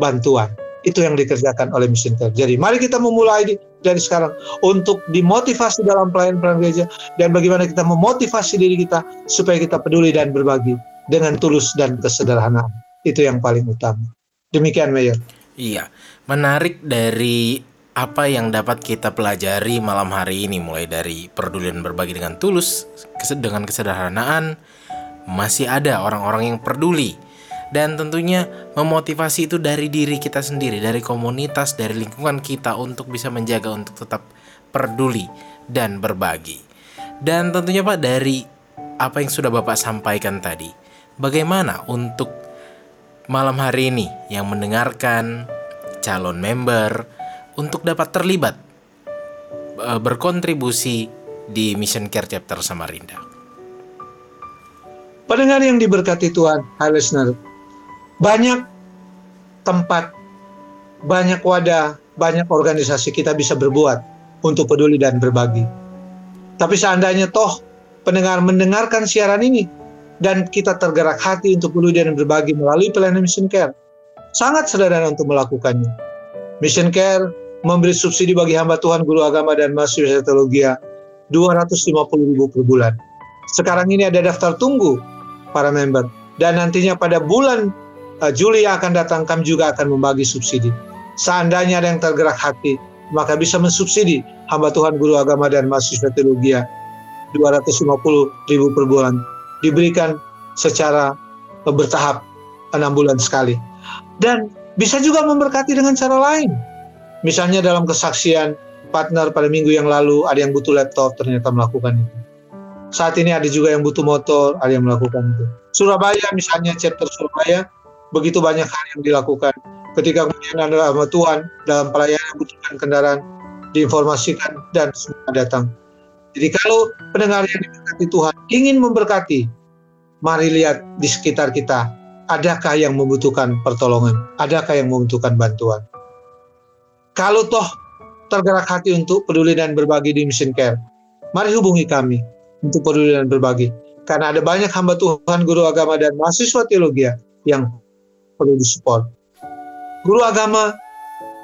Speaker 2: bantuan. Itu yang dikerjakan oleh Mission Care. Jadi mari kita memulai dari sekarang untuk dimotivasi dalam pelayanan gereja dan bagaimana kita memotivasi diri kita supaya kita peduli dan berbagi dengan tulus dan kesederhanaan. Itu yang paling utama. Demikian Mayor.
Speaker 1: Iya, menarik dari apa yang dapat kita pelajari malam hari ini mulai dari peduli dan berbagi dengan tulus dengan kesederhanaan masih ada orang-orang yang peduli dan tentunya memotivasi itu dari diri kita sendiri, dari komunitas, dari lingkungan kita untuk bisa menjaga untuk tetap peduli dan berbagi. Dan tentunya Pak dari apa yang sudah Bapak sampaikan tadi, bagaimana untuk malam hari ini yang mendengarkan calon member untuk dapat terlibat uh, berkontribusi di Mission Care Chapter Samarinda?
Speaker 2: Pendengar yang diberkati Tuhan, hai listener, banyak tempat, banyak wadah, banyak organisasi kita bisa berbuat untuk peduli dan berbagi. Tapi seandainya toh pendengar mendengarkan siaran ini dan kita tergerak hati untuk peduli dan berbagi melalui pelayanan Mission Care, sangat sederhana untuk melakukannya. Mission Care memberi subsidi bagi hamba Tuhan, guru agama, dan mahasiswa teologi 250 ribu per bulan. Sekarang ini ada daftar tunggu para member. Dan nantinya pada bulan uh, Juli yang akan datang kami juga akan membagi subsidi. Seandainya ada yang tergerak hati, maka bisa mensubsidi hamba Tuhan guru agama dan mahasiswa teologi 250 ribu per bulan diberikan secara bertahap enam bulan sekali dan bisa juga memberkati dengan cara lain misalnya dalam kesaksian partner pada minggu yang lalu ada yang butuh laptop ternyata melakukan itu saat ini ada juga yang butuh motor, ada yang melakukan itu. Surabaya misalnya chapter Surabaya, begitu banyak hal yang dilakukan. Ketika kemudian ada sama Tuhan dalam pelayanan butuhkan kendaraan, diinformasikan dan semua datang. Jadi kalau pendengar yang diberkati Tuhan ingin memberkati, mari lihat di sekitar kita, adakah yang membutuhkan pertolongan? Adakah yang membutuhkan bantuan? Kalau toh tergerak hati untuk peduli dan berbagi di Mission Care, mari hubungi kami untuk peduli dan berbagi. Karena ada banyak hamba Tuhan, guru agama, dan mahasiswa teologi yang perlu disupport. Guru agama,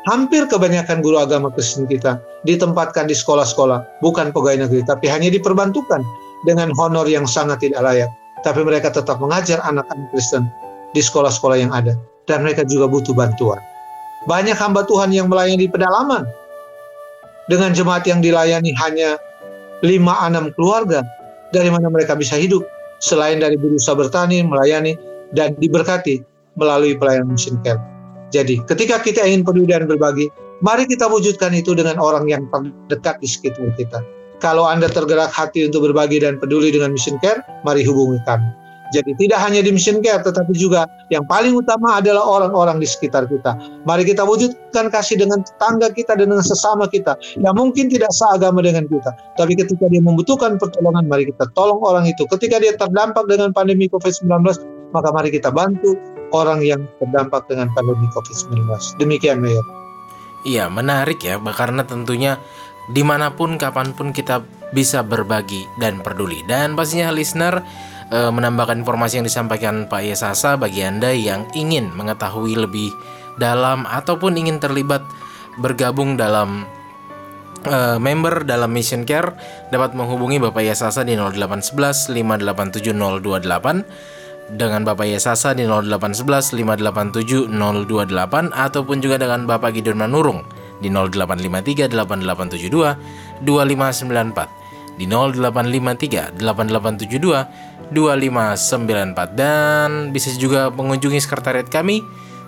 Speaker 2: hampir kebanyakan guru agama Kristen kita ditempatkan di sekolah-sekolah, bukan pegawai negeri, tapi hanya diperbantukan dengan honor yang sangat tidak layak. Tapi mereka tetap mengajar anak-anak Kristen di sekolah-sekolah yang ada. Dan mereka juga butuh bantuan. Banyak hamba Tuhan yang melayani pedalaman. Dengan jemaat yang dilayani hanya lima enam keluarga dari mana mereka bisa hidup selain dari berusaha bertani, melayani dan diberkati melalui pelayanan mission care. Jadi, ketika kita ingin peduli dan berbagi, mari kita wujudkan itu dengan orang yang terdekat di sekitar kita. Kalau Anda tergerak hati untuk berbagi dan peduli dengan mission care, mari hubungi kami. Jadi tidak hanya di mission care, tetapi juga yang paling utama adalah orang-orang di sekitar kita. Mari kita wujudkan kasih dengan tetangga kita dan dengan sesama kita. Yang mungkin tidak seagama dengan kita. Tapi ketika dia membutuhkan pertolongan, mari kita tolong orang itu. Ketika dia terdampak dengan pandemi COVID-19, maka mari kita bantu orang yang terdampak dengan pandemi COVID-19. Demikian, Mayor.
Speaker 1: Iya, menarik ya, karena tentunya di mana pun, kapan pun kita bisa berbagi dan peduli. Dan pastinya listener, e, menambahkan informasi yang disampaikan Pak Yesasa bagi Anda yang ingin mengetahui lebih dalam ataupun ingin terlibat bergabung dalam e, member dalam Mission Care dapat menghubungi Bapak Yesasa di 0811 587 028 dengan Bapak Yesasa di 0811 587 028 ataupun juga dengan Bapak Gideon Manurung di 0853 8872 2594 di 0853 8872 2594 dan bisa juga mengunjungi sekretariat kami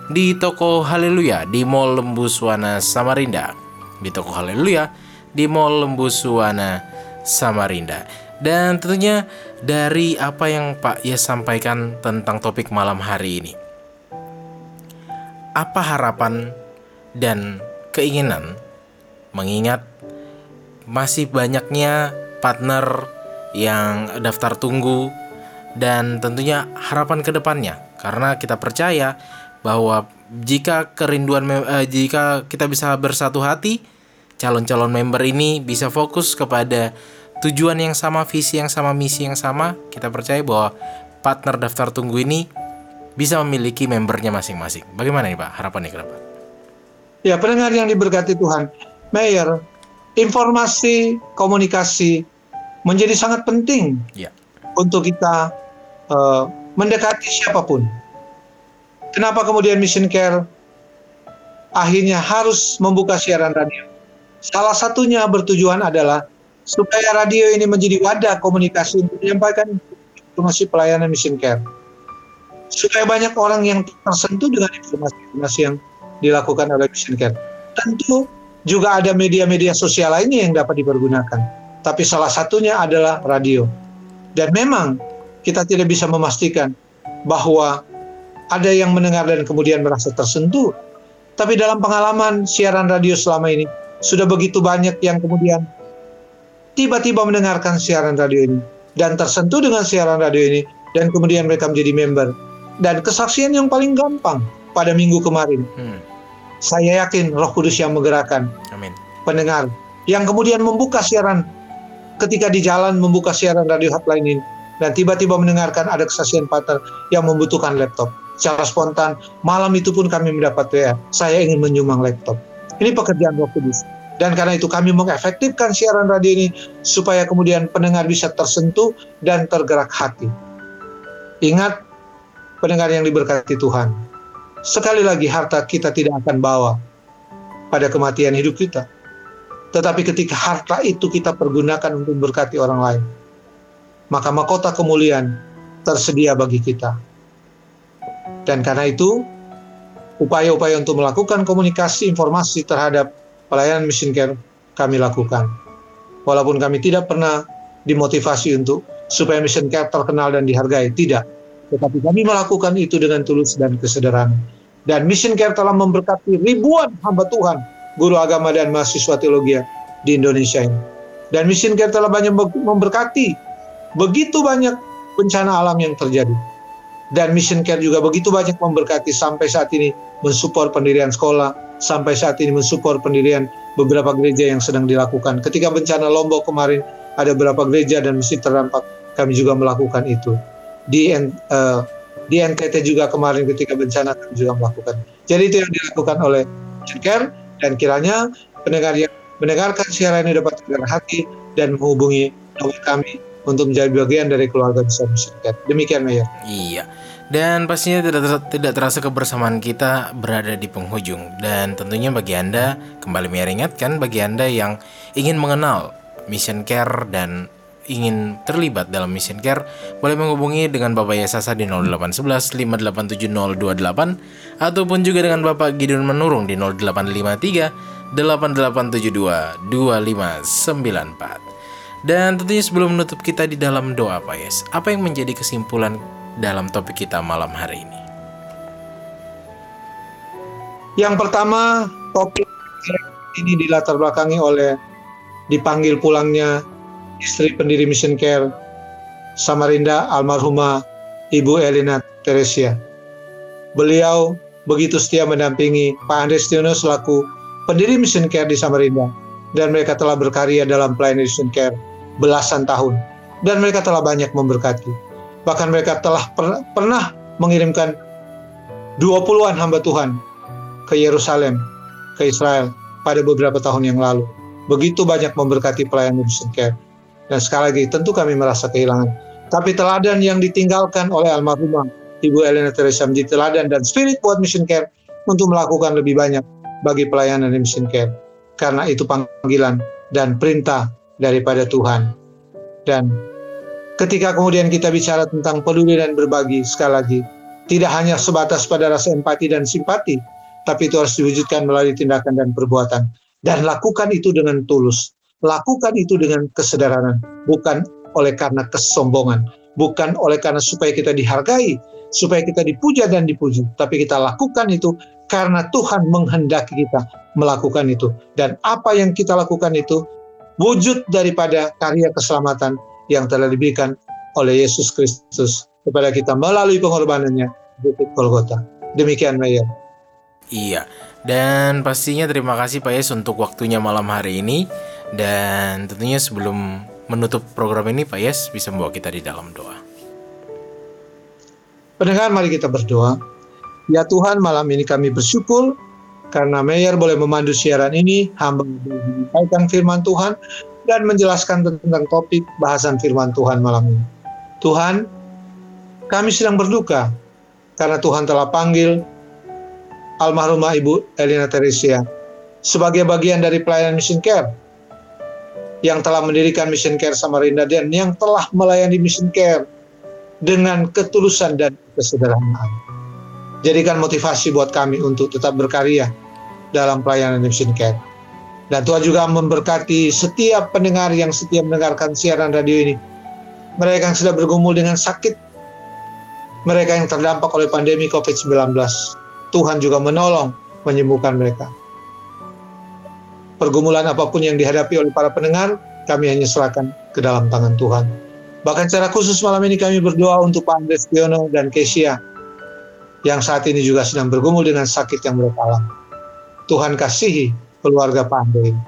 Speaker 1: di toko Haleluya di Mall Lembuswana Samarinda. Di toko Haleluya di Mall Lembuswana Samarinda. Dan tentunya dari apa yang Pak Yes sampaikan tentang topik malam hari ini. Apa harapan dan keinginan mengingat masih banyaknya partner yang daftar tunggu dan tentunya harapan ke depannya karena kita percaya bahwa jika kerinduan eh, jika kita bisa bersatu hati calon-calon member ini bisa fokus kepada tujuan yang sama visi yang sama misi yang sama. Kita percaya bahwa partner daftar tunggu ini bisa memiliki membernya masing-masing. Bagaimana nih pak harapannya ke depan?
Speaker 2: Ya pendengar yang diberkati Tuhan Mayor informasi komunikasi menjadi sangat penting ya. untuk kita uh, mendekati siapa pun. Kenapa kemudian Mission Care akhirnya harus membuka siaran radio? Salah satunya bertujuan adalah supaya radio ini menjadi wadah komunikasi untuk menyampaikan informasi pelayanan Mission Care. Supaya banyak orang yang tersentuh dengan informasi-informasi yang dilakukan oleh Mission Care. Tentu juga ada media-media sosial lainnya yang dapat dipergunakan. Tapi salah satunya adalah radio. Dan memang kita tidak bisa memastikan bahwa ada yang mendengar dan kemudian merasa tersentuh Tapi dalam pengalaman siaran radio selama ini, sudah begitu banyak yang kemudian tiba-tiba mendengarkan siaran radio ini dan tersentuh dengan siaran radio ini dan kemudian mereka menjadi member. Dan kesaksian yang paling gampang pada minggu kemarin,
Speaker 1: Hmm.
Speaker 2: Saya yakin Roh Kudus yang menggerakkan
Speaker 1: Amin.
Speaker 2: pendengar yang kemudian membuka siaran ketika di jalan membuka siaran radio hotline ini dan tiba-tiba mendengarkan ada kesaksian partner yang membutuhkan laptop. Secara spontan, malam itu pun kami mendapat WA, saya ingin menyumbang laptop. Ini pekerjaan Roh Kudus. Dan karena itu kami mengefektifkan siaran radio ini supaya kemudian pendengar bisa tersentuh dan tergerak hati. Ingat, pendengar yang diberkati Tuhan. Sekali lagi harta kita tidak akan bawa pada kematian hidup kita. Tetapi ketika harta itu kita pergunakan untuk berkati orang lain, maka mahkota kemuliaan tersedia bagi kita. Dan karena itu, upaya-upaya untuk melakukan komunikasi informasi terhadap pelayanan mission care kami lakukan. Walaupun kami tidak pernah dimotivasi untuk supaya mission care terkenal dan dihargai, tidak. Tetapi kami melakukan itu dengan tulus dan kesederhanaan. Dan mission care telah memberkati ribuan hamba Tuhan, guru agama dan mahasiswa teologi di Indonesia ini. Dan mission care telah banyak memberkati begitu banyak bencana alam yang terjadi. Dan mission care juga begitu banyak memberkati sampai saat ini mensupport pendirian sekolah, sampai saat ini mensupport pendirian beberapa gereja yang sedang dilakukan. Ketika bencana Lombok kemarin ada beberapa gereja dan masjid terdampak, kami juga melakukan itu. Di uh, di NTT juga kemarin ketika bencana kami juga melakukan. Jadi itu yang dilakukan oleh Care dan kiranya pendengar yang mendengarkan siaran ini dapat tergerak hati dan menghubungi nomor kami untuk menjadi bagian dari keluarga besar Care. Demikian Mayor.
Speaker 1: Iya. Dan pastinya tidak ter- tidak terasa kebersamaan kita berada di penghujung dan tentunya bagi Anda kembali Mayor ingatkan bagi Anda yang ingin mengenal Mission Care dan ingin terlibat dalam Mission Care boleh menghubungi dengan Bapak Yesasa di 0811 5870228 ataupun juga dengan Bapak Gideon Menurung di 0853 8872 2594. Dan tentunya sebelum menutup kita di dalam doa Pak Yes, apa yang menjadi kesimpulan dalam topik kita malam hari ini?
Speaker 2: Yang pertama, topik ini dilatar belakangi oleh dipanggil pulangnya istri pendiri Mission Care Samarinda almarhumah Ibu Elina Teresia. Beliau begitu setia mendampingi Pak Andres Tiono selaku pendiri Mission Care di Samarinda dan mereka telah berkarya dalam pelayanan Mission Care belasan tahun dan mereka telah banyak memberkati. Bahkan mereka telah per pernah mengirimkan 20-an hamba Tuhan ke Yerusalem, ke Israel pada beberapa tahun yang lalu. Begitu banyak memberkati pelayanan Mission Care. Dan sekali lagi tentu kami merasa kehilangan. Tapi teladan yang ditinggalkan oleh almarhumah Ibu Elena Teresa menjadi teladan dan spirit buat Mission Care untuk melakukan lebih banyak bagi pelayanan di Mission Care. Karena itu panggilan dan perintah daripada Tuhan. Dan ketika kemudian kita bicara tentang peduli dan berbagi, sekali lagi, tidak hanya sebatas pada rasa empati dan simpati, tapi itu harus diwujudkan melalui tindakan dan perbuatan. Dan lakukan itu dengan tulus. Lakukan itu dengan kesederhanaan, bukan oleh karena kesombongan, bukan oleh karena supaya kita dihargai, supaya kita dipuja dan dipuji, tapi kita lakukan itu karena Tuhan menghendaki kita melakukan itu. Dan apa yang kita lakukan itu wujud daripada karya keselamatan yang telah diberikan oleh Yesus Kristus kepada kita melalui pengorbanannya di Golgota. Demikian Mayor.
Speaker 1: Iya, dan pastinya terima kasih Pak Yes untuk waktunya malam hari ini. Dan tentunya sebelum menutup program ini Pak Yes bisa membawa kita di dalam doa.
Speaker 2: Pendengar mari kita berdoa. Ya Tuhan malam ini kami bersyukur karena Mayor boleh memandu siaran ini, hamba menyampaikan firman Tuhan dan menjelaskan tentang topik bahasan firman Tuhan malam ini. Tuhan, kami sedang berduka karena Tuhan telah panggil almarhumah Ibu Elina Teresia sebagai bagian dari pelayanan Mission Care yang telah mendirikan Mission Care Samarinda dan yang telah melayani Mission Care dengan ketulusan dan kesederhanaan. Jadikan motivasi buat kami untuk tetap berkarya dalam pelayanan Mission Care. Dan Tuhan juga memberkati setiap pendengar yang setia mendengarkan siaran radio ini. Mereka yang sudah bergumul dengan sakit, mereka yang terdampak oleh pandemi COVID-19. Tuhan juga menolong menyembuhkan mereka. Pergumulan apa pun yang dihadapi oleh para pendengar, kami hanya serahkan ke dalam tangan Tuhan. Bahkan secara khusus malam ini kami berdoa untuk Pak Andres Piono dan Kesia yang saat ini juga sedang bergumul dengan sakit yang mereka alami. Tuhan kasihi keluarga Pak Andre ini.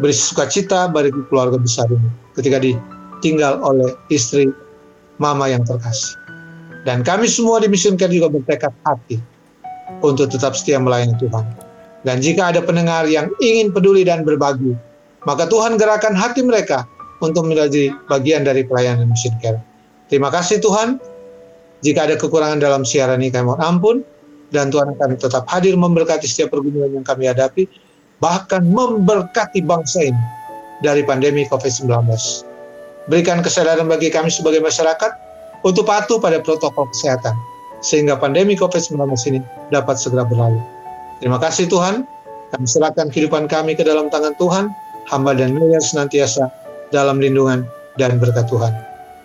Speaker 2: Beri sukacita bagi keluarga besar ini ketika ditinggal oleh istri mama yang terkasih. Dan kami semua di Mission Care juga bertekad hati untuk tetap setia melayani Tuhan. Dan jika ada pendengar yang ingin peduli dan berbagi, maka Tuhan gerakan hati mereka untuk menjadi bagian dari pelayanan Mission Care. Terima kasih Tuhan. Jika ada kekurangan dalam siaran ini kami mohon ampun dan Tuhan akan tetap hadir memberkati setiap pergumulan yang kami hadapi, bahkan memberkati bangsa ini dari pandemi COVID-19. Berikan kesadaran bagi kami sebagai masyarakat untuk patuh pada protokol kesehatan, sehingga pandemi COVID-19 ini dapat segera berlalu. Terima kasih Tuhan, kami serahkan kehidupan kami ke dalam tangan Tuhan, hamba dan mulia senantiasa dalam lindungan dan berkat Tuhan.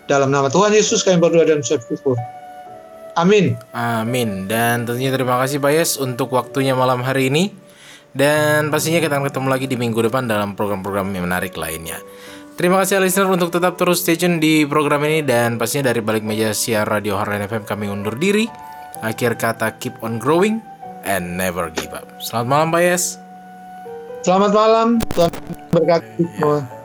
Speaker 2: Dalam nama Tuhan Yesus kami berdoa dan bersyukur. Amin.
Speaker 1: Amin. Dan tentunya terima kasih Pak Yes untuk waktunya malam hari ini. Dan pastinya kita akan ketemu lagi di minggu depan dalam program-program yang menarik lainnya. Terima kasih listener untuk tetap terus stay tune di program ini dan pastinya dari balik meja siar Radio Harlan FM kami undur diri. Akhir kata keep on growing and never give up. Selamat malam Pak Yes.
Speaker 2: Selamat malam, Tuhan berkati semua.